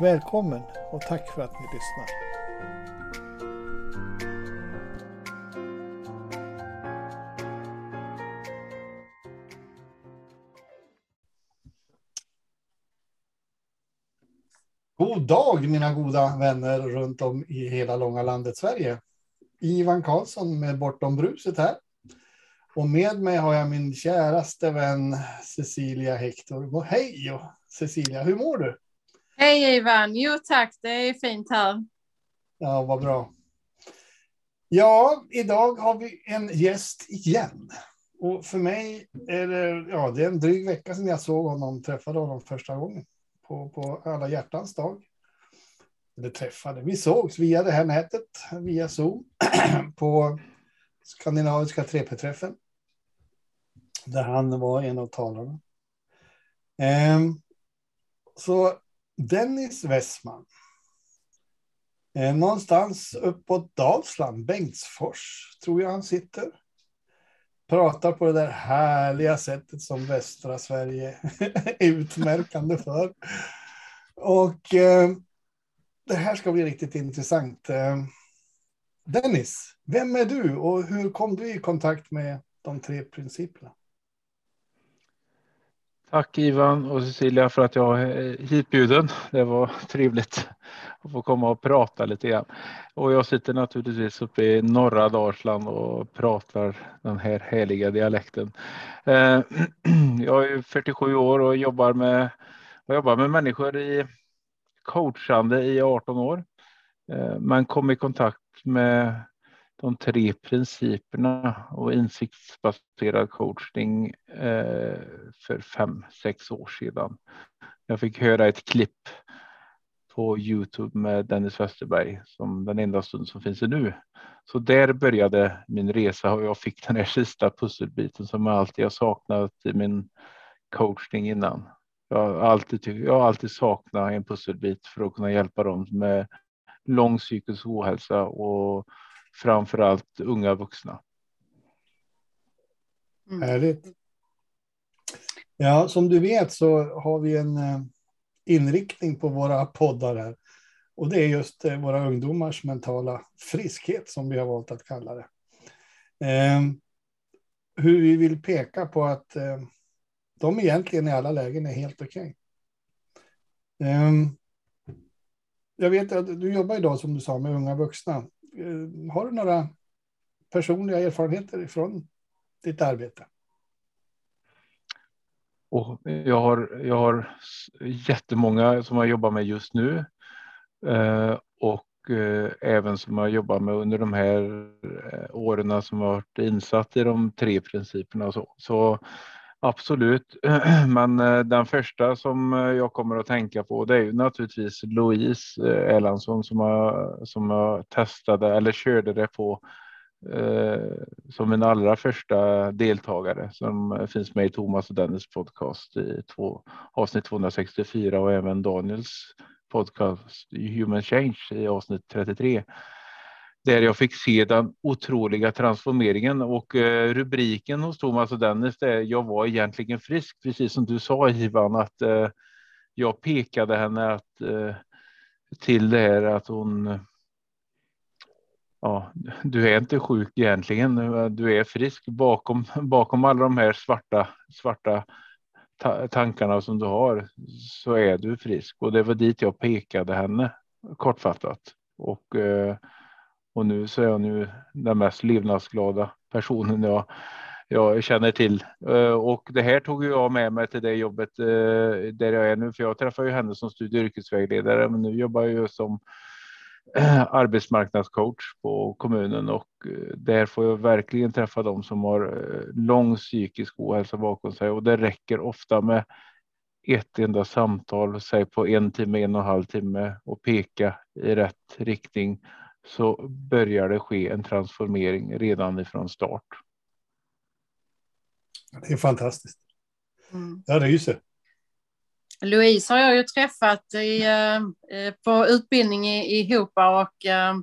Välkommen och tack för att ni lyssnar. God dag mina goda vänner runt om i hela långa landet Sverige. Ivan Karlsson med Bortom bruset här. Och med mig har jag min käraste vän Cecilia Hector. Och hej Cecilia, hur mår du? Hej Ivan! Jo tack, det är fint här. Ja, vad bra. Ja, idag har vi en gäst igen. Och för mig är det, ja, det är en dryg vecka sedan jag såg honom, träffade honom första gången på, på alla hjärtans dag. Eller träffade, vi sågs via det här nätet, via Zoom, på skandinaviska 3P-träffen. Där han var en av talarna. Ehm, så Dennis Westman. Eh, någonstans uppåt Dalsland, Bengtsfors, tror jag han sitter. Pratar på det där härliga sättet som västra Sverige är utmärkande för. Och eh, det här ska bli riktigt intressant. Eh, Dennis, vem är du och hur kom du i kontakt med de tre principerna? Tack Ivan och Cecilia för att jag är hitbjuden. Det var trevligt att få komma och prata lite grann. Och jag sitter naturligtvis uppe i norra Dalsland och pratar den här härliga dialekten. Eh, jag är 47 år och jobbar med, och jobbar med människor i coachande i 18 år. Eh, men kom i kontakt med de tre principerna och insiktsbaserad coachning eh, för fem, sex år sedan. Jag fick höra ett klipp på Youtube med Dennis Westerberg som den enda stund som finns nu. Så där började min resa och jag fick den här sista pusselbiten som jag alltid har saknat i min coachning innan. Jag har alltid, jag har alltid saknat en pusselbit för att kunna hjälpa dem med lång psykisk ohälsa och framför allt unga vuxna. Mm. Härligt. Ja, som du vet så har vi en eh, inriktning på våra poddar här. Och det är just eh, våra ungdomars mentala friskhet som vi har valt att kalla det. Eh, hur vi vill peka på att eh, de egentligen i alla lägen är helt okej. Okay. Eh, jag vet att du jobbar idag som du sa med unga vuxna. Eh, har du några personliga erfarenheter från ditt arbete? Och jag, har, jag har jättemånga som jag jobbar med just nu eh, och eh, även som jag jobbar med under de här eh, åren som har varit insatt i de tre principerna. Så, så Absolut, men eh, den första som eh, jag kommer att tänka på det är ju naturligtvis Louise eh, Erlandsson som jag, som jag testade eller körde det på eh, som min allra första deltagare som finns med i Thomas och Dennis podcast i två, avsnitt 264 och även Daniels podcast Human Change i avsnitt 33 där jag fick se den otroliga transformeringen och eh, rubriken hos Thomas och Dennis är jag var egentligen frisk, precis som du sa Ivan, att eh, jag pekade henne att, eh, till det här att hon Ja, du är inte sjuk egentligen. Du är frisk bakom bakom alla de här svarta svarta ta tankarna som du har så är du frisk och det var dit jag pekade henne kortfattat och eh, och nu så är jag nu den mest levnadsglada personen jag, jag känner till. Eh, och det här tog jag med mig till det jobbet eh, där jag är nu, för jag träffar ju henne som studie och yrkesvägledare, men nu jobbar jag ju som eh, arbetsmarknadscoach på kommunen och där får jag verkligen träffa dem som har lång psykisk ohälsa bakom sig och det räcker ofta med ett enda samtal, säg på en timme, en och en halv timme och peka i rätt riktning så börjar det ske en transformering redan ifrån start. Det är fantastiskt. Mm. Jag ryser. Louise har jag ju träffat i, eh, på utbildning i, i Hopa och eh,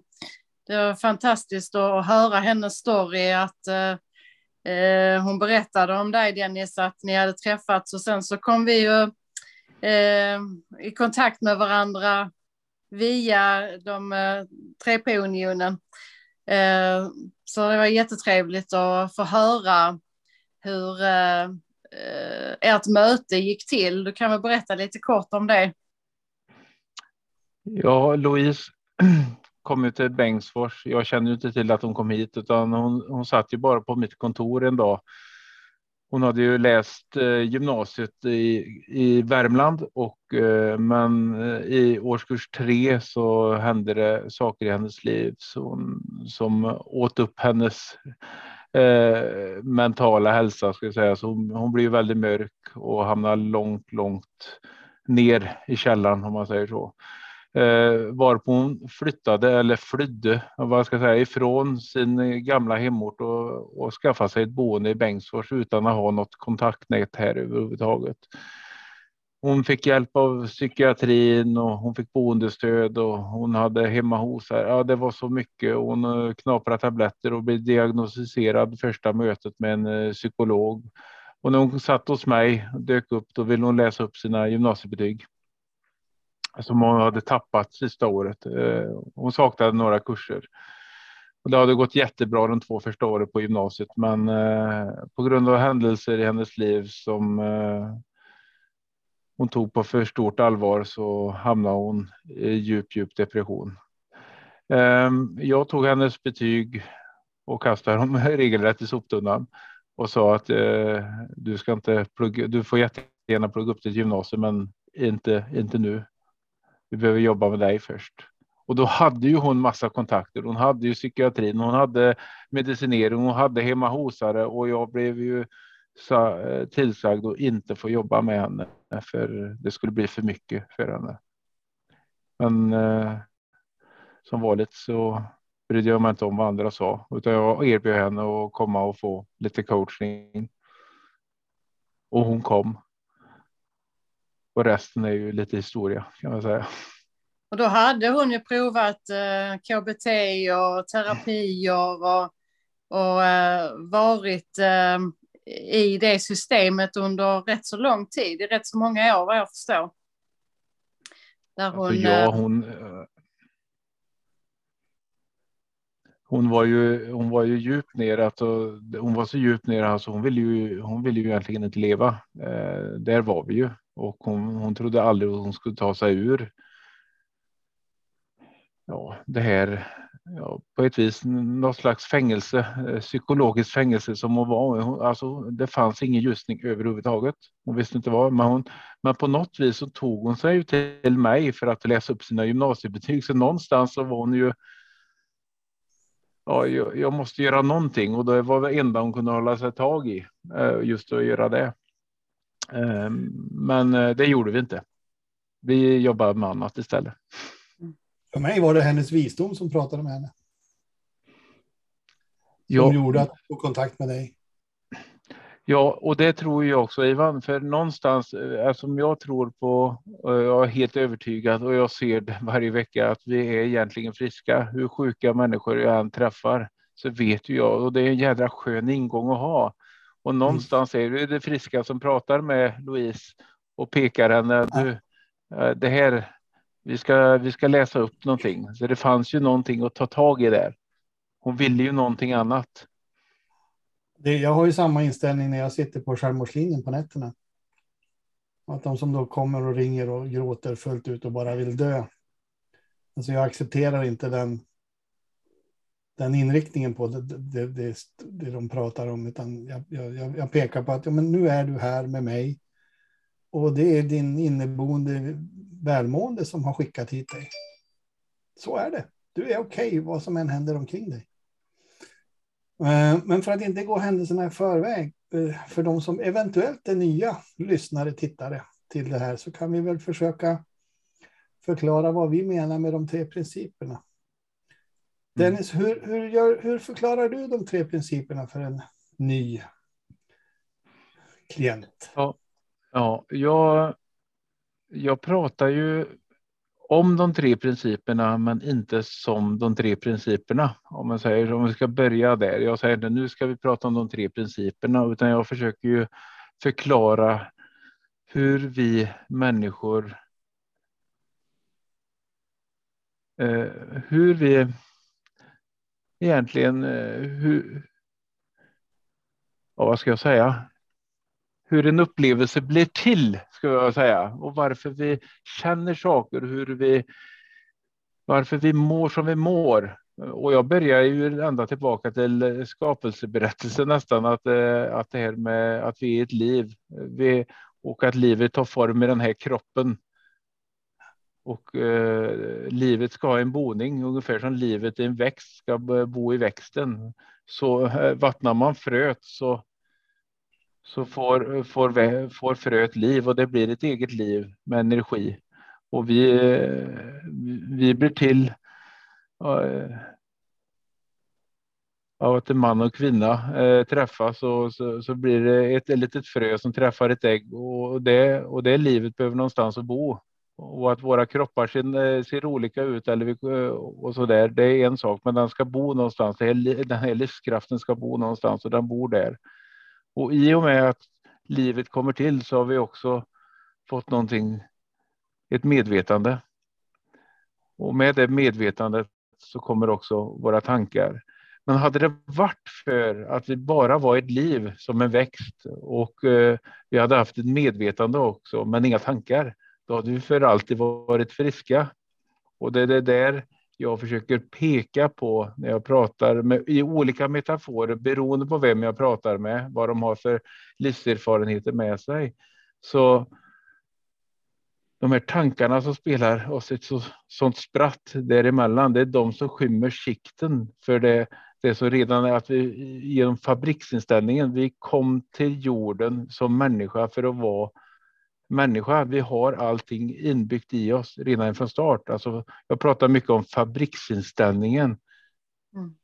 det var fantastiskt att höra hennes story. Att eh, hon berättade om dig Dennis, att ni hade träffats och sen så kom vi ju i kontakt med varandra via de eh, tre på unionen. Eh, så det var jättetrevligt att få höra hur eh, ert möte gick till. Du kan väl berätta lite kort om det? Ja, Louise kom ju till Bengtsfors. Jag kände ju inte till att hon kom hit utan hon, hon satt ju bara på mitt kontor en dag. Hon hade ju läst eh, gymnasiet i, i Värmland och eh, men eh, i årskurs tre så hände det saker i hennes liv som, som åt upp hennes eh, mentala hälsa ska jag säga. Så hon, hon blir väldigt mörk och hamnar långt, långt ner i källaren, om man säger så. Eh, varpå hon flyttade eller flydde vad ska jag säga, ifrån sin gamla hemort och, och skaffade sig ett boende i Bengtsfors utan att ha något kontaktnät här överhuvudtaget. Hon fick hjälp av psykiatrin och hon fick boendestöd och hon hade hemma hos här. Ja, det var så mycket. Hon eh, knaprade tabletter och blev diagnostiserad första mötet med en eh, psykolog. Och när hon satt hos mig och dök upp, då ville hon läsa upp sina gymnasiebetyg som hon hade tappat sista året. Eh, hon saknade några kurser. Och det hade gått jättebra de två första åren på gymnasiet, men eh, på grund av händelser i hennes liv som eh, hon tog på för stort allvar så hamnade hon i djup, djup depression. Ehm, jag tog hennes betyg och kastade dem regelrätt i soptunnan och sa att eh, du ska inte plugga. Du får jättegärna plugga upp ditt gymnasium, men inte, inte nu. Vi behöver jobba med dig först. Och då hade ju hon massa kontakter. Hon hade ju psykiatrin, hon hade medicinering, hon hade hemma hosare och jag blev ju eh, tillsagd att inte få jobba med henne för det skulle bli för mycket för henne. Men eh, som vanligt så brydde jag mig inte om vad andra sa utan jag erbjöd henne att komma och få lite coachning. Och hon kom. Och resten är ju lite historia kan man säga. Och då hade hon ju provat eh, KBT och terapier och, och eh, varit eh, i det systemet under rätt så lång tid, i rätt så många år vad jag förstår. Där hon, alltså, ja, hon, eh, hon var ju, hon var ju djupt ner, alltså, hon var så djupt ner, alltså, hon ville ju, hon ville ju egentligen inte leva. Eh, där var vi ju och hon, hon trodde aldrig att hon skulle ta sig ur. Ja, det här ja, på ett vis något slags fängelse, eh, psykologiskt fängelse som hon var. Alltså, det fanns ingen ljusning överhuvudtaget. Hon visste inte vad, men, hon, men på något vis så tog hon sig till mig för att läsa upp sina gymnasiebetyg. Så någonstans så var hon ju. Ja, jag, måste göra någonting och det var det enda hon kunde hålla sig tag i eh, just att göra det. Ehm, men eh, det gjorde vi inte. Vi jobbade med annat istället. För mig var det hennes visdom som pratade med henne. Som ja. gjorde att hon tog kontakt med dig. Ja, och det tror jag också Ivan, för någonstans eh, eftersom jag tror på, och jag är helt övertygad och jag ser det varje vecka att vi är egentligen friska. Hur sjuka människor jag än träffar så vet ju jag och det är en jädra skön ingång att ha. Och mm. någonstans är det det friska som pratar med Louise och pekar henne. Du, eh, det här vi ska, vi ska läsa upp någonting. Så det fanns ju någonting att ta tag i där. Hon ville ju någonting annat. Det, jag har ju samma inställning när jag sitter på självmordslinjen på nätterna. Att de som då kommer och ringer och gråter fullt ut och bara vill dö. Alltså jag accepterar inte den, den inriktningen på det, det, det, det de pratar om, utan jag, jag, jag pekar på att ja, men nu är du här med mig. Och det är din inneboende välmående som har skickat hit dig. Så är det. Du är okej okay, vad som än händer omkring dig. Eh, men för att inte gå händelserna i förväg, eh, för de som eventuellt är nya lyssnare, tittare till det här så kan vi väl försöka förklara vad vi menar med de tre principerna. Mm. Dennis, hur, hur, gör, hur förklarar du de tre principerna för en ny klient? Ja, ja jag, jag pratar ju om de tre principerna, men inte som de tre principerna. Om man säger om vi ska börja där. Jag säger inte nu ska vi prata om de tre principerna, utan jag försöker ju förklara hur vi människor eh, hur vi egentligen eh, hur, ja, vad ska jag säga? Hur en upplevelse blir till, ska jag säga, och varför vi känner saker, hur vi, varför vi mår som vi mår. Och jag börjar ju ända tillbaka till eh, skapelseberättelsen nästan, att, eh, att det här med att vi är ett liv vi, och att livet tar form i den här kroppen. Och eh, livet ska ha en boning, ungefär som livet i en växt ska bo i växten. Så eh, vattnar man fröet så, så får, får, får fröet liv och det blir ett eget liv med energi. Och vi, eh, vi blir till eh, av att en man och kvinna eh, träffas och så, så, blir det ett, ett litet frö som träffar ett ägg och det, och det livet behöver någonstans att bo. Och att våra kroppar ser, eh, ser olika ut eller vi, eh, och så där, det är en sak, men den ska bo någonstans. Här, den här livskraften ska bo någonstans och den bor där. Och i och med att livet kommer till så har vi också fått någonting, ett medvetande. Och med det medvetandet så kommer också våra tankar. Men hade det varit för att vi bara var ett liv som en växt och eh, vi hade haft ett medvetande också, men inga tankar, då hade vi för alltid varit friska. Och det är det där jag försöker peka på när jag pratar med, i olika metaforer beroende på vem jag pratar med, vad de har för livserfarenheter med sig. Så de här tankarna som spelar oss ett så, sånt spratt däremellan, det är de som skymmer sikten för det, det som redan är att vi genom fabriksinställningen, vi kom till jorden som människa för att vara människa. Vi har allting inbyggt i oss redan från start. Alltså, jag pratar mycket om fabriksinställningen. Mm.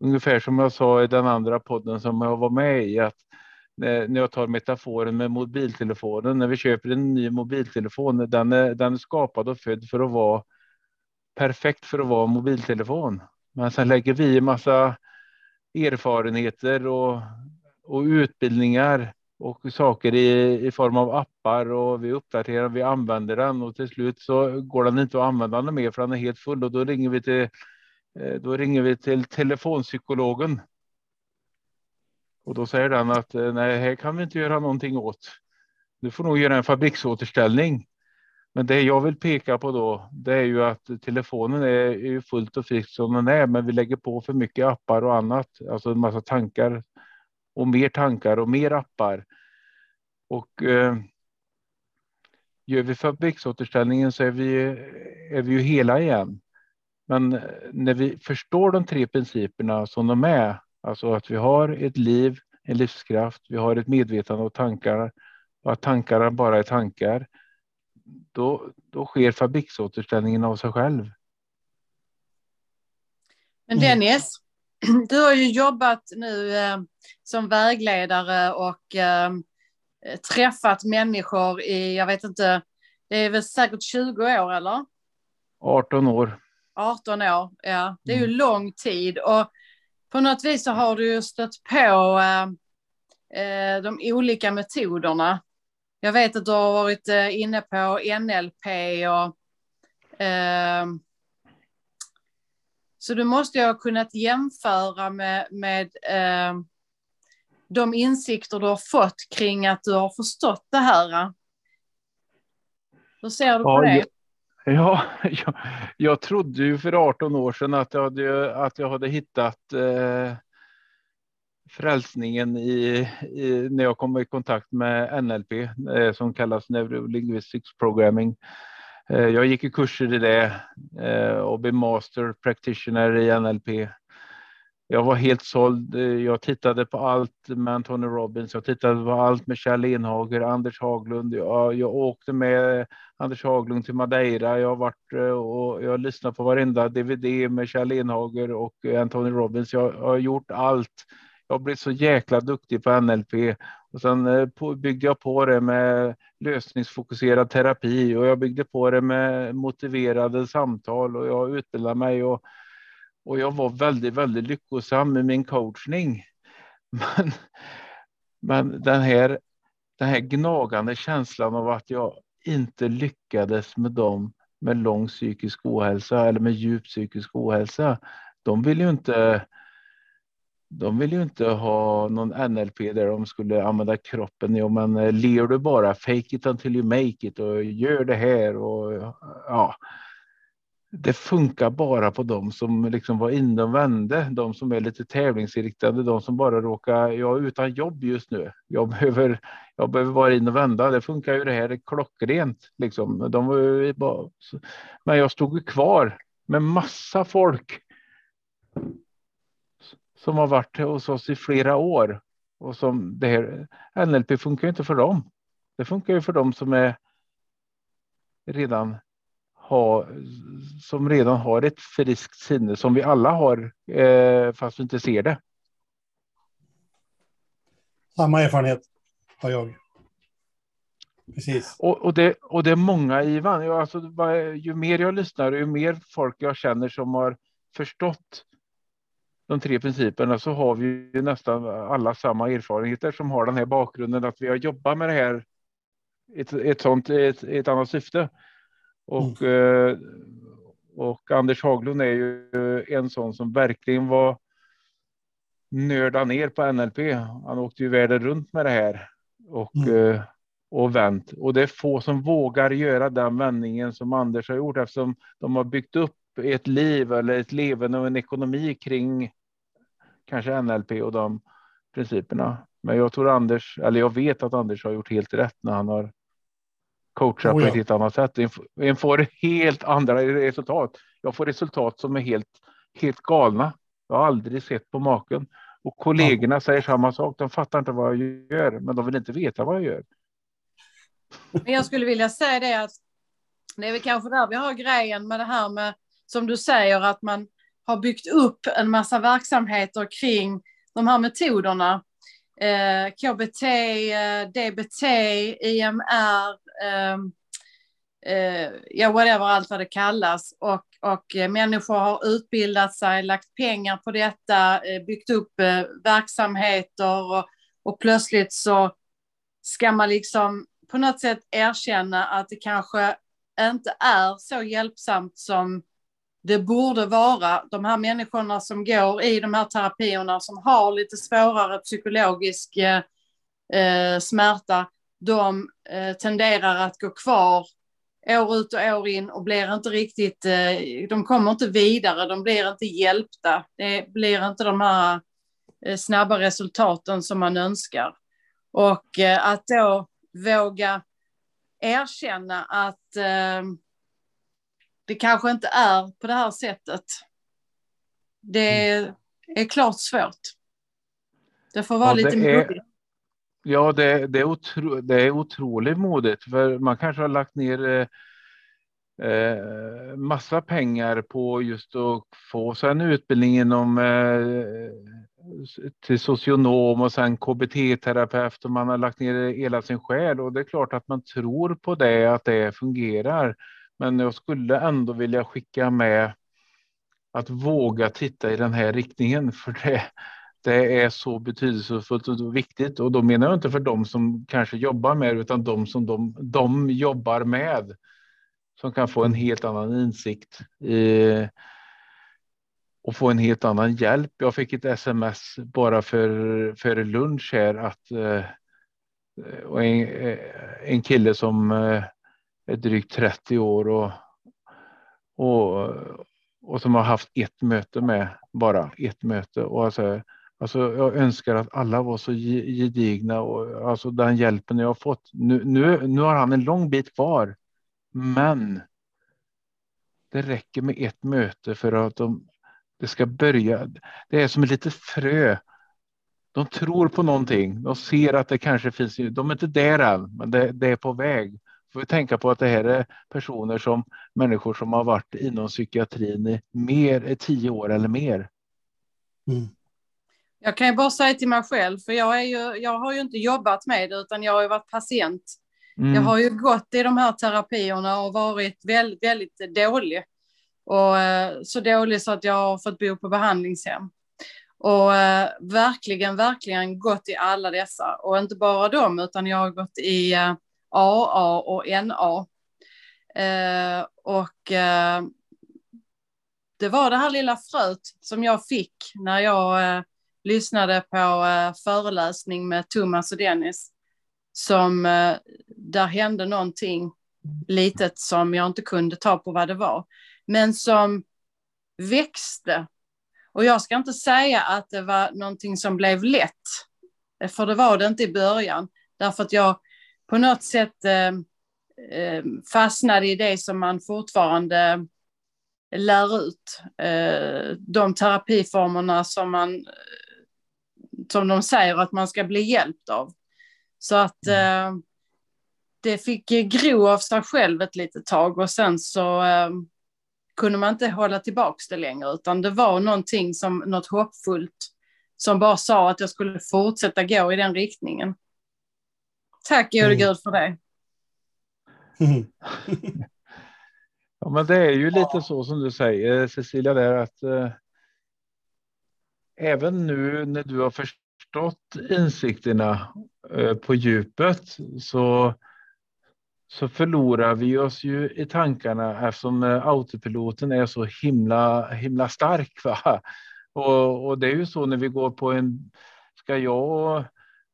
Ungefär som jag sa i den andra podden som jag var med i, att när jag tar metaforen med mobiltelefonen, när vi köper en ny mobiltelefon, den är, den är skapad och född för att vara perfekt för att vara mobiltelefon. Men sen lägger vi en massa erfarenheter och, och utbildningar och saker i, i form av appar och vi uppdaterar, vi använder den och till slut så går den inte att använda mer för den är helt full och då ringer vi till eh, då ringer vi till telefonpsykologen. Och då säger den att eh, nej, här kan vi inte göra någonting åt. Du får nog göra en fabriksåterställning. Men det jag vill peka på då, det är ju att telefonen är ju fullt och frisk som den är, men vi lägger på för mycket appar och annat, alltså en massa tankar och mer tankar och mer appar. Och eh, gör vi fabriksåterställningen så är vi, är vi ju hela igen. Men eh, när vi förstår de tre principerna som de är, alltså att vi har ett liv, en livskraft, vi har ett medvetande och tankar och att tankarna bara är tankar då, då sker fabriksåterställningen av sig själv. Men Dennis, du har ju jobbat nu eh, som vägledare och eh, träffat människor i, jag vet inte, det är väl säkert 20 år eller? 18 år. 18 år, ja. Det är ju mm. lång tid och på något vis så har du ju stött på eh, eh de olika metoderna jag vet att du har varit eh, inne på NLP och eh, så du måste ju ha kunnat jämföra med, med eh, de insikter du har fått kring att du har förstått det här. Hur ser du på ja, det? Ja, jag, jag trodde ju för 18 år sedan att jag hade, att jag hade hittat eh, frälsningen i, i, när jag kom i kontakt med NLP eh, som kallas Neurolinguistics Programming. Eh, jag gick i kurser i det eh, och blev master practitioner i NLP. Jag var helt såld. Eh, jag tittade på allt med Anthony Robbins. Jag tittade på allt med Kjell Enhager, Anders Haglund. Jag, jag åkte med Anders Haglund till Madeira. Jag har varit och jag lyssnade på varenda DVD med Kjell Enhager och Anthony Robbins. Jag, jag har gjort allt. Jag blev så jäkla duktig på NLP och sen eh, byggde jag på det med lösningsfokuserad terapi och jag byggde på det med motiverade samtal och jag utbildade mig och och jag var väldigt, väldigt lyckosam med min coachning. Men, men den här, den här gnagande känslan av att jag inte lyckades med dem med lång psykisk ohälsa eller med djup psykisk ohälsa. De vill ju inte. De vill ju inte ha någon NLP där de skulle använda kroppen. Jo, men eh, ler du bara fake it until you make it och gör det här och ja, det funkar bara på dem som liksom var inne och vände, de som är lite tävlingsinriktade, de som bara råkar, jag är utan jobb just nu, jag behöver, jag behöver vara in och vända, det funkar ju det här klockrent liksom. De var bara, men jag stod kvar med massa folk som har varit hos oss i flera år och som det här NLP funkar inte för dem. Det funkar ju för dem som är redan ha, som redan har ett friskt sinne som vi alla har, eh, fast vi inte ser det. Samma erfarenhet har jag. Precis. Och, och, det, och det är många Ivan. Jag, alltså, ju mer jag lyssnar och ju mer folk jag känner som har förstått de tre principerna så har vi ju nästan alla samma erfarenheter som har den här bakgrunden att vi har jobbat med det här ett, ett sånt ett, ett annat syfte. Och, mm. och Anders Haglund är ju en sån som verkligen var nörda ner på NLP. Han åkte ju världen runt med det här och, mm. Eh, och vänt. Och det är få som vågar göra den vändningen som Anders har gjort eftersom de har byggt upp ett liv eller ett levande och en ekonomi kring kanske NLP och de principerna. Men jag tror Anders, eller jag vet att Anders har gjort helt rätt när han har coachar oh ja. på ett helt annat sätt. En får helt andra resultat. Jag får resultat som är helt, helt galna. Jag har aldrig sett på maken. Och kollegorna ja. säger samma sak. De fattar inte vad jag gör, men de vill inte veta vad jag gör. Men jag skulle vilja säga det att det är väl kanske där vi har grejen med det här med, som du säger, att man har byggt upp en massa verksamheter kring de här metoderna eh, KBT, eh, DBT, IMR, ehm, eh, ja whatever allt vad det kallas. Och, och eh, människor har utbildat sig, lagt pengar på detta, eh, byggt upp eh, verksamheter och, och plötsligt så ska man liksom på något sätt erkänna att det kanske inte är så hjälpsamt som det borde vara de här människorna som går i de här terapierna som har lite svårare psykologisk eh, eh, smärta, de eh, tenderar att gå kvar år ut och år in och blir inte riktigt, eh, de kommer inte vidare, de blir inte hjälpta. Det blir inte de här eh, snabba resultaten som man önskar. Och eh, att då våga erkänna att eh, det kanske inte är på det här sättet. Det mm. är klart svårt. Det får vara ja, lite modigt. Ja, det, det, är otro, det är otroligt modigt, för man kanske har lagt ner eh, eh massa pengar på just att få sig en utbildning inom eh, till socionom och sen KBT-terapeut och man har lagt ner hela sin själ och det är klart att man tror på det, att det fungerar. Men jag skulle ändå vilja skicka med att våga titta i den här riktningen för det, det är så betydelsefullt och viktigt. Och då menar jag inte för dem som kanske jobbar med utan de som de, de jobbar med. Som kan få en helt annan insikt i, och få en helt annan hjälp. Jag fick ett sms bara för, för lunch här att eh, och en, eh, en kille som eh, drygt 30 år och, och, och som har haft ett möte med bara ett möte. Och alltså, alltså jag önskar att alla var så gedigna och alltså den hjälpen jag har fått. Nu, nu, nu har han en lång bit kvar, men det räcker med ett möte för att de, Det ska börja. Det är som ett litet frö. De tror på någonting. De ser att det kanske finns. De är inte där än, men det, det är på väg. Får vi tänka på att det här är personer som människor som har varit inom psykiatrin i mer tio år eller mer. Mm. Jag kan ju bara säga till mig själv, för jag, är ju, jag har ju inte jobbat med det, utan jag har ju varit patient. Mm. Jag har ju gått i de här terapierna och varit väldigt, väldigt dålig. Och, eh, så dålig så att jag har fått bo på behandlingshem. Och eh, verkligen, verkligen gått i alla dessa. Och inte bara dem, utan jag har gått i eh, AA och NA. Eh, och eh, det var det här lilla fröet som jag fick när jag eh, lyssnade på eh, föreläsning med Thomas och Dennis. Som eh, där hände någonting litet som jag inte kunde ta på vad det var. Men som växte. Och jag ska inte säga att det var någonting som blev lätt. Eh, för det var det inte i början. Därför att jag på något sätt eh, eh, fastnade i det som man fortfarande lär ut. Eh, de terapiformerna som, man, som de säger att man ska bli hjälpt av. Så att mm. eh, det fick gro av sig själv ett litet tag och sen så eh, kunde man inte hålla tillbaka det längre utan det var någonting som något hoppfullt som bara sa att jag skulle fortsätta gå i den riktningen. Tack gode mm. Gud för det. ja, men det är ju lite så som du säger Cecilia, där att eh, även nu när du har förstått insikterna eh, på djupet så så förlorar vi oss ju i tankarna eftersom eh, autopiloten är så himla himla stark. Va? Och, och det är ju så när vi går på en ska jag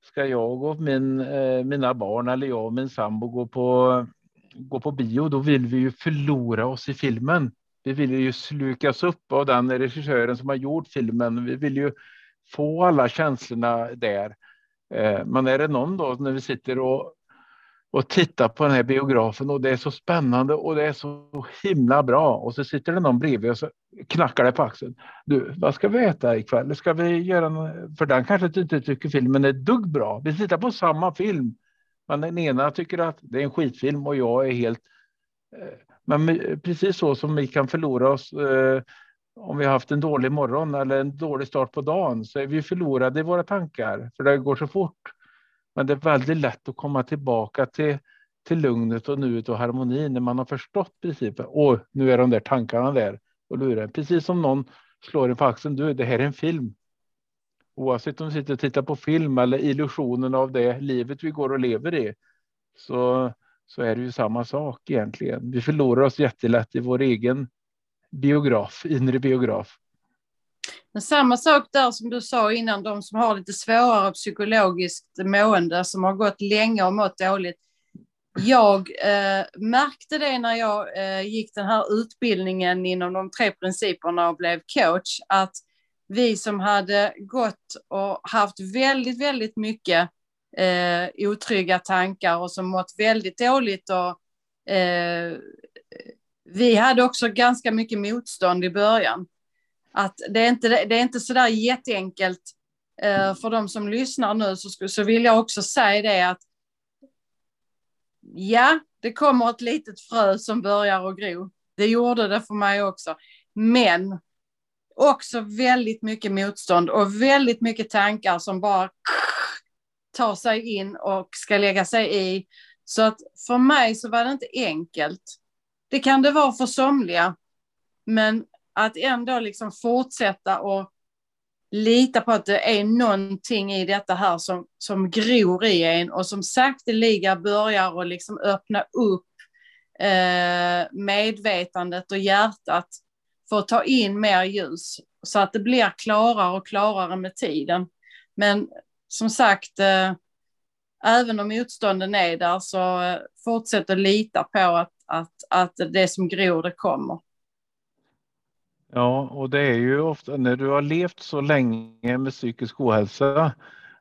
ska jag och min, eh, mina barn eller jag och min sambo gå på, gå på bio, då vill vi ju förlora oss i filmen. Vi vill ju slukas upp av den regissören som har gjort filmen. Vi vill ju få alla känslorna där. Eh, men är det någon då när vi sitter och och titta på den här biografen och det är så spännande och det är så himla bra. Och så sitter det någon bredvid och så knackar det på axeln. Du, vad ska vi äta ikväll? Ska vi göra någon... För den kanske inte tycker filmen är dugg bra. Vi tittar på samma film. Men den ena tycker att det är en skitfilm och jag är helt... Eh, men precis så som vi kan förlora oss eh, om vi har haft en dålig morgon eller en dålig start på dagen så är vi förlorade i våra tankar för det går så fort. Men det är väldigt lätt att komma tillbaka till, till lugnet och nuet och harmonin när man har förstått principen. Och nu är de där tankarna där och lurar. Precis som någon slår en på axeln. Du, det här är en film. Oavsett om vi sitter och tittar på film eller illusionen av det livet vi går och lever i. Så, så är det ju samma sak egentligen. Vi förlorar oss jättelätt i vår egen biograf, inre biograf. Men samma sak där som du sa innan, de som har lite svårare psykologiskt mående, som har gått länge och mått dåligt. Jag eh, märkte det när jag eh, gick den här utbildningen inom de tre principerna och blev coach, att vi som hade gått och haft väldigt, väldigt mycket eh, otrygga tankar och som mått väldigt dåligt och eh, vi hade också ganska mycket motstånd i början att det är inte, det är inte sådär jätteenkelt eh, för de som lyssnar nu så, så vill jag också säga det att ja, det kommer ett litet frö som börjar att gro. Det gjorde det för mig också. Men också väldigt mycket motstånd och väldigt mycket tankar som bara tar sig in och ska lägga sig i. Så att för mig så var det inte enkelt. Det kan det vara för somliga. Men att ändå liksom fortsätta och lita på att det är någonting i detta här som, som gror i en och som sakteliga börjar och liksom öppna upp eh, medvetandet och hjärtat för att ta in mer ljus så att det blir klarare och klarare med tiden. Men som sagt, eh, även om motstånden är där så eh, fortsätt att lita på att, att, att det som gror det kommer. Ja, och det är ju ofta när du har levt så länge med psykisk ohälsa,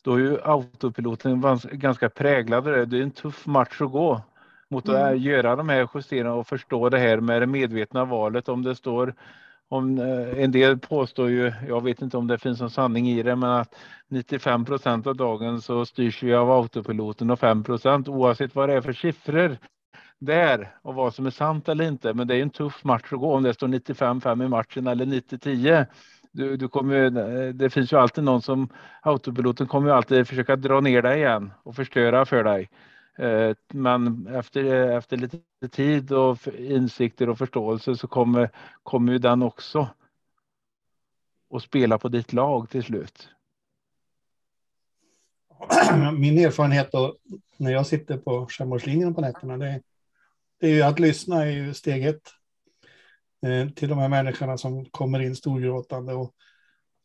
då är ju autopiloten ganska präglad det. Det är en tuff match att gå mot att mm. göra de här justeringarna och förstå det här med det medvetna valet. Om det står om eh, en del påstår ju, jag vet inte om det finns någon sanning i det, men att 95 procent av dagen så styrs vi av autopiloten och 5 procent oavsett vad det är för siffror där och vad som är sant eller inte. Men det är en tuff match att gå om det står 95-5 i matchen eller 90-10. Du, du kommer, eh, det finns ju alltid någon som autopiloten kommer ju alltid försöka dra ner dig igen och förstöra för dig. Eh, men efter, eh, efter lite tid och insikter och förståelse så kommer, kommer ju den också att spela på ditt lag till slut. Min erfarenhet då, när jag sitter på självmordslinjen på nätterna, det, det är ju att lyssna är ju steg ett eh, till de här människorna som kommer in storgråtande. Och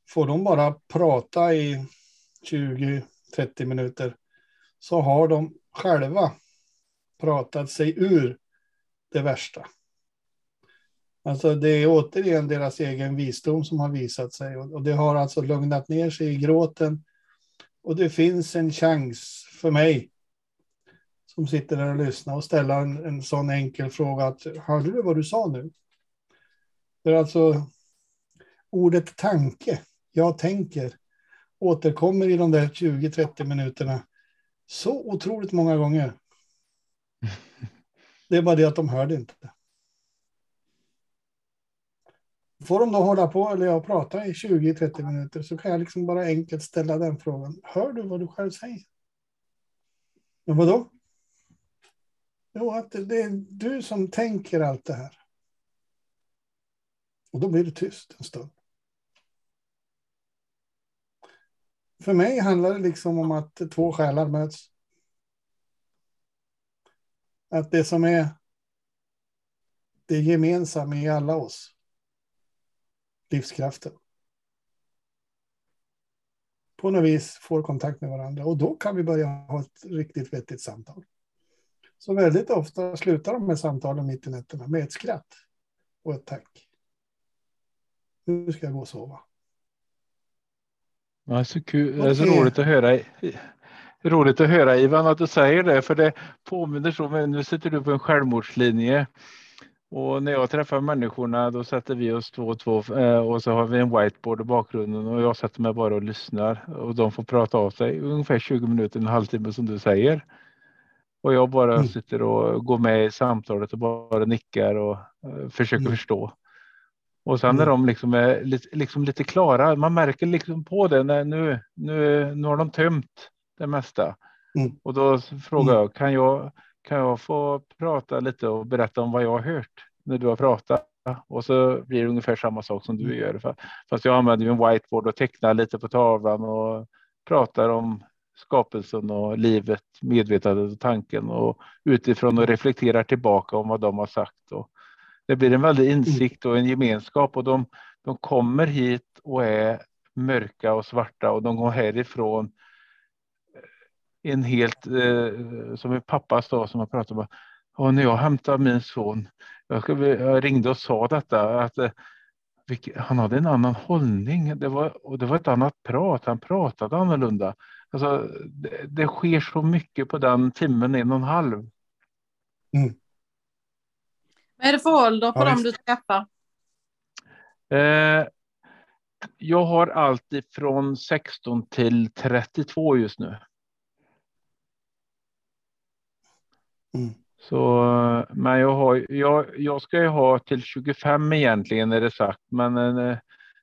får de bara prata i 20-30 minuter så har de själva pratat sig ur det värsta. Alltså det är återigen deras egen visdom som har visat sig och det har alltså lugnat ner sig i gråten. Och det finns en chans för mig som sitter där och lyssnar och ställa en, en sån enkel fråga att hörde du vad du sa nu? För alltså ordet tanke, jag tänker, återkommer i de där 20-30 minuterna så otroligt många gånger. Det är bara det att de hör det inte. Får de då hålla på eller jag prata i 20-30 minuter så kan jag liksom bara enkelt ställa den frågan. Hör du vad du själv säger? Men vadå? Jo, att det är du som tänker allt det här. Och då blir det tyst en stund. För mig handlar det liksom om att två själar möts. Att det som är det gemensamma i alla oss, livskraften, på något vis får kontakt med varandra och då kan vi börja ha ett riktigt vettigt samtal. Så väldigt ofta slutar de med samtalen mitt i nätterna med ett skratt och ett tack. Nu ska jag gå och sova. Ja, så kul. Det är så roligt att höra. Roligt att höra Ivan att du säger det, för det påminner så. Men nu sitter du på en självmordslinje och när jag träffar människorna då sätter vi oss två och två eh, och så har vi en whiteboard i bakgrunden och jag sätter mig bara och lyssnar och de får prata av sig ungefär 20 minuter, en halvtimme som du säger. Och jag bara mm. sitter och går med i samtalet och bara nickar och uh, försöker mm. förstå. Och sen när mm. de liksom är lite, liksom lite klara, man märker liksom på det när nu, nu, nu har de tömt det mesta. Mm. Och då frågar mm. jag, kan jag, kan jag få prata lite och berätta om vad jag har hört när du har pratat? Och så blir det ungefär samma sak som du gör. Fast jag använder en whiteboard och tecknar lite på tavlan och pratar om skapelsen och livet, medvetandet och tanken och utifrån och reflekterar tillbaka om vad de har sagt. Och det blir en väldig insikt och en gemenskap och de, de kommer hit och är mörka och svarta och de går härifrån en helt, eh, som en pappa sa som jag pratade med, och när jag hämtade min son, jag, jag ringde och sa detta, att eh, han hade en annan hållning det var, och det var ett annat prat, han pratade annorlunda. Alltså, det, det sker så mycket på den timmen, en och en halv. Mm. Vad är det för ålder på ja, dem du träffar? Eh, jag har allt ifrån 16 till 32 just nu. Mm. Så, men jag, har, jag, jag ska ju ha till 25 egentligen är det sagt, men eh,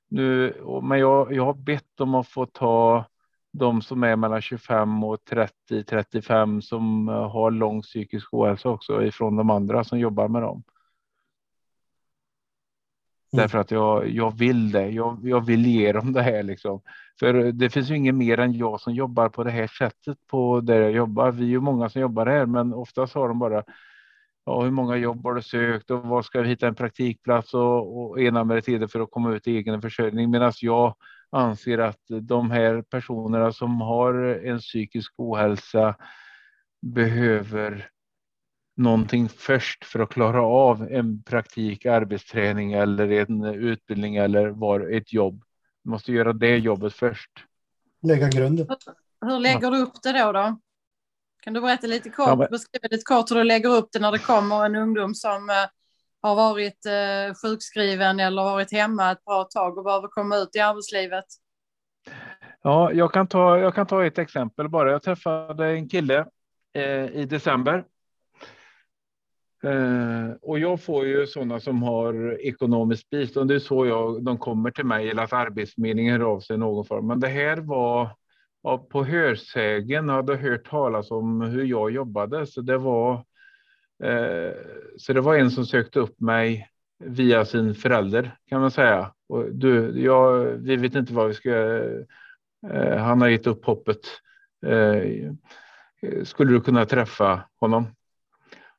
nu, men jag, jag har bett om att få ta de som är mellan 25 och 30, 35 som eh, har lång psykisk ohälsa också ifrån de andra som jobbar med dem. Mm. Därför att jag, jag vill det. Jag, jag vill ge dem det här liksom. För det finns ju ingen mer än jag som jobbar på det här sättet på där jag jobbar. Vi är ju många som jobbar här, men oftast har de bara ja, hur många jobb har du sökt och var ska vi hitta en praktikplats och, och ena tider för att komma ut i egen försörjning. Medan jag anser att de här personerna som har en psykisk ohälsa behöver någonting först för att klara av en praktik, arbetsträning eller en utbildning eller var ett jobb. Du måste göra det jobbet först. Lägga grunden. Hur lägger du upp det då? då? Kan du berätta lite kort, ja, men... beskriva lite kort hur du lägger upp det när det kommer en ungdom som, eh, har varit eh, sjukskriven eller varit hemma ett bra tag och behöver komma ut i arbetslivet? Ja, jag kan ta, jag kan ta ett exempel bara. Jag träffade en kille eh, i december. Eh, och jag får ju sådana som har ekonomiskt bistånd. Det är så jag, de kommer till mig eller att Arbetsförmedlingen hör av sig i någon form. Men det här var ja, på hörsägen. Jag hade hört talas om hur jag jobbade, så det var. Eh, så det var en som sökte upp mig via sin förälder kan man säga. Och du, jag, vi vet inte vad vi ska eh, han har gett upp hoppet. Eh, skulle du kunna träffa honom?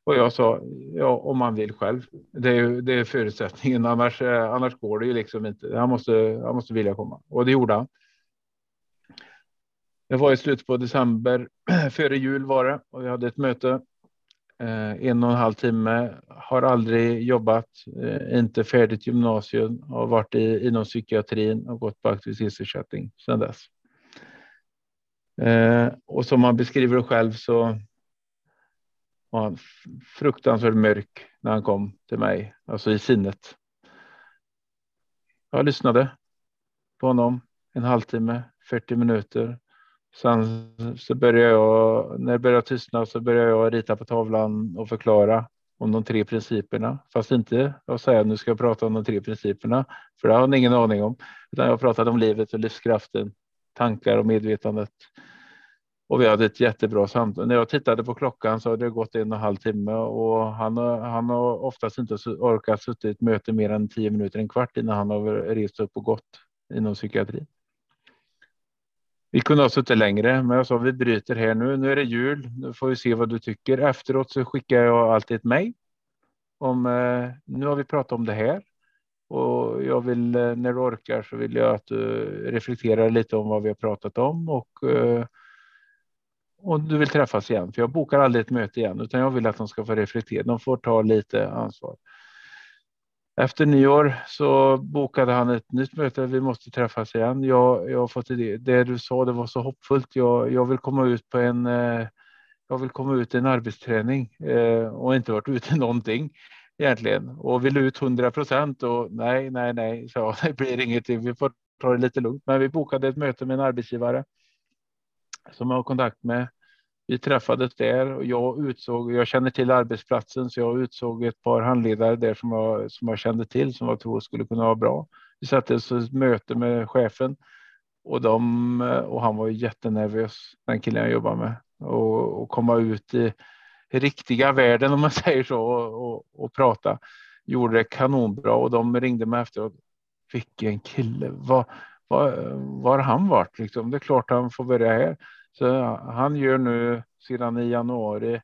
Och jag sa ja, om han vill själv. Det är, det är förutsättningen, annars, annars går det ju liksom inte. Han måste, han måste vilja komma och det gjorde han. Det var i slutet på december, före jul var det och vi hade ett möte. Eh, en och en halv timme, har aldrig jobbat, eh, inte färdigt gymnasium, har varit i, inom psykiatrin och gått på aktivitetsersättning sedan dess. Eh, och som han beskriver det själv så var han fruktansvärt mörk när han kom till mig, alltså i sinnet. Jag lyssnade på honom en halvtimme, 40 minuter. Sen så började jag, när det började tystna så började jag rita på tavlan och förklara om de tre principerna, fast inte att säga nu ska jag prata om de tre principerna, för det har han ingen aning om, utan jag pratade om livet och livskraften, tankar och medvetandet. Och vi hade ett jättebra samtal. När jag tittade på klockan så hade det gått en och en halv timme och han, han har oftast inte orkat suttit i ett möte mer än tio minuter, en kvart innan han har rest upp och gått inom psykiatrin. Vi kunde ha suttit längre, men jag sa vi bryter här nu. Nu är det jul. Nu får vi se vad du tycker. Efteråt så skickar jag alltid ett mejl om eh, nu har vi pratat om det här och jag vill eh, när du orkar så vill jag att du reflekterar lite om vad vi har pratat om och eh, och du vill träffas igen. För jag bokar aldrig ett möte igen, utan jag vill att de ska få reflektera. De får ta lite ansvar. Efter nyår så bokade han ett nytt möte. Vi måste träffas igen. Jag, jag har fått idé. Det du sa, det var så hoppfullt. Jag, jag vill komma ut på en. Eh, jag vill komma ut i en arbetsträning eh, och inte varit ute någonting egentligen och vill ut 100 procent och nej, nej, nej, så det blir ingenting. Vi får ta det lite lugnt, men vi bokade ett möte med en arbetsgivare som jag har kontakt med. Vi träffades där och jag utsåg, jag känner till arbetsplatsen så jag utsåg ett par handledare där som jag, som jag kände till som jag tror skulle kunna vara bra. Vi satte oss ett möte med chefen och, de, och han var jättenervös, den killen jag jobbar med. Och, och komma ut i, riktiga världen om man säger så och, och, och prata. Gjorde det kanonbra och de ringde mig efteråt. Vilken kille, vad, var, var han varit liksom? Det är klart han får börja här. Så han gör nu sedan i januari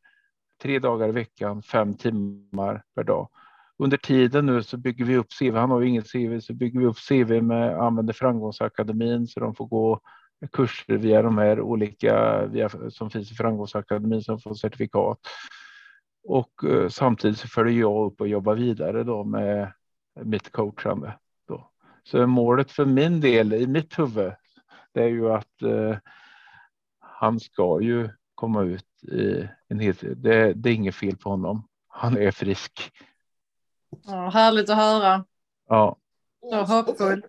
tre dagar i veckan, fem timmar per dag. Under tiden nu så bygger vi upp CV. Han har ju inget CV, så bygger vi upp CV med använder Framgångsakademin så de får gå kurser via de här olika via, som finns i Framgångsakademin som får certifikat. Och eh, samtidigt så följer jag upp och jobbar vidare då med mitt coachande. Så målet för min del i mitt huvud, det är ju att eh, han ska ju komma ut i en helt, det, det är inget fel på honom. Han är frisk. Ja, härligt att höra. Ja. Så hoppfullt.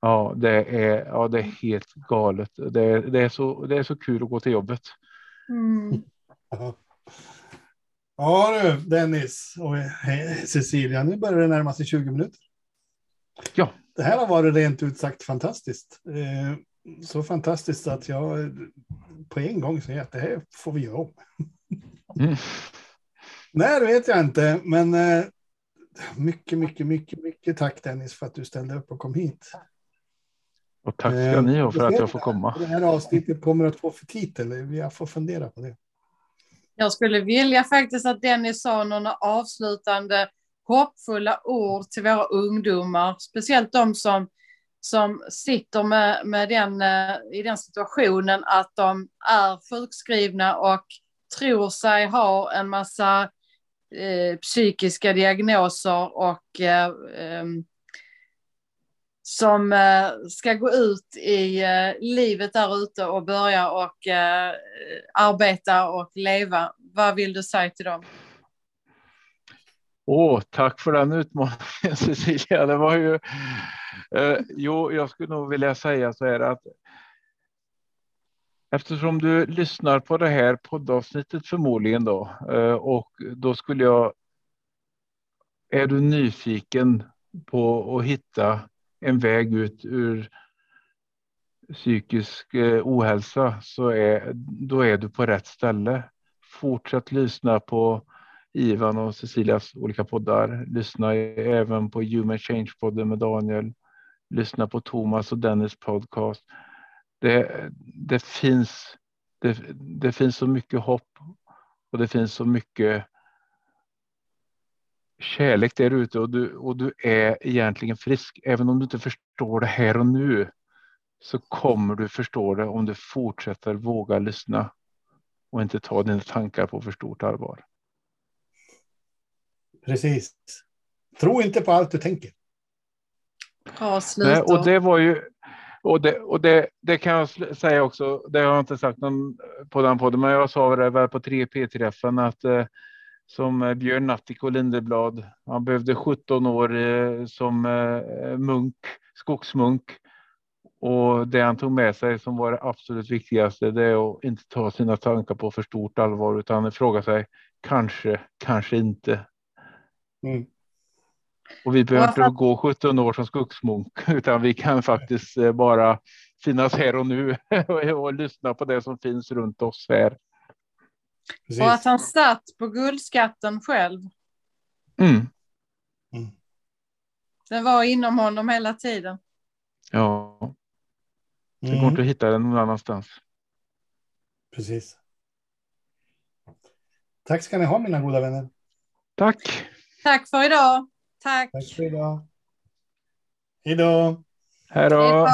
Ja, det är, ja, det är helt galet. Det är, det, är så, det är så kul att gå till jobbet. Mm. Ja du, Dennis och Cecilia, nu börjar det närma sig 20 minuter. Ja. Det här har varit rent ut sagt fantastiskt. Eh, så fantastiskt att jag på en gång säger att det här får vi göra om. Mm. Nej, det vet jag inte, men eh, mycket, mycket, mycket, mycket tack Dennis för att du ställde upp och kom hit. Och tack ska ni ha för att jag får komma. Det här avsnittet kommer att få för titel. Jag får fundera på det. Jag skulle vilja faktiskt att Dennis sa någon avslutande hoppfulla ord till våra ungdomar, speciellt de som, som sitter med, med den, eh, i den situationen att de är sjukskrivna och tror sig ha en massa eh, psykiska diagnoser och eh, eh, som eh, ska gå ut i eh, livet där ute och börja och eh, arbeta och leva. Vad vill du säga till dem? Åh, tack för den utmaningen Cecilia. Det var ju. Eh, jo, jag skulle nog vilja säga så här att. Eftersom du lyssnar på det här poddavsnittet förmodligen då eh, och då skulle jag. Är du nyfiken på att hitta en väg ut ur psykisk eh, ohälsa så är då är du på rätt ställe. Fortsätt lyssna på Ivan och Cecilias olika poddar. Lyssna även på Human Change-podden med Daniel. Lyssna på Thomas och Dennis podcast. Det, det, finns, det, det finns så mycket hopp och det finns så mycket kärlek där ute och du, och du är egentligen frisk. Även om du inte förstår det här och nu så kommer du förstå det om du fortsätter våga lyssna och inte ta dina tankar på för stort allvar. Precis. Tro inte på allt du tänker. Ja, Nej, och det var ju och det, och det, det kan jag säga också. Det har jag inte sagt någon på den podden, men jag sa det väl på 3P-träffen att eh, som Björn Natthik och Lindeblad. Han behövde 17 år eh, som eh, munk, skogsmunk. Och det han tog med sig som var det absolut viktigaste, det är att inte ta sina tankar på för stort allvar, utan fråga sig kanske, kanske inte. Mm. Och vi behöver inte gå 17 år som skogsmunk, utan vi kan faktiskt eh, bara finnas här och nu och lyssna på det som finns runt oss här. Precis. Och att han satt på guldskatten själv. Mm. Mm. Den var inom honom hela tiden. Ja. Det Mm. går inte att hitta den någon annanstans. Precis. Tack ska ni ha mina goda vänner. Tack. Tack för idag. Tack. Tack för idag. Hej då. Hej då. Hej då.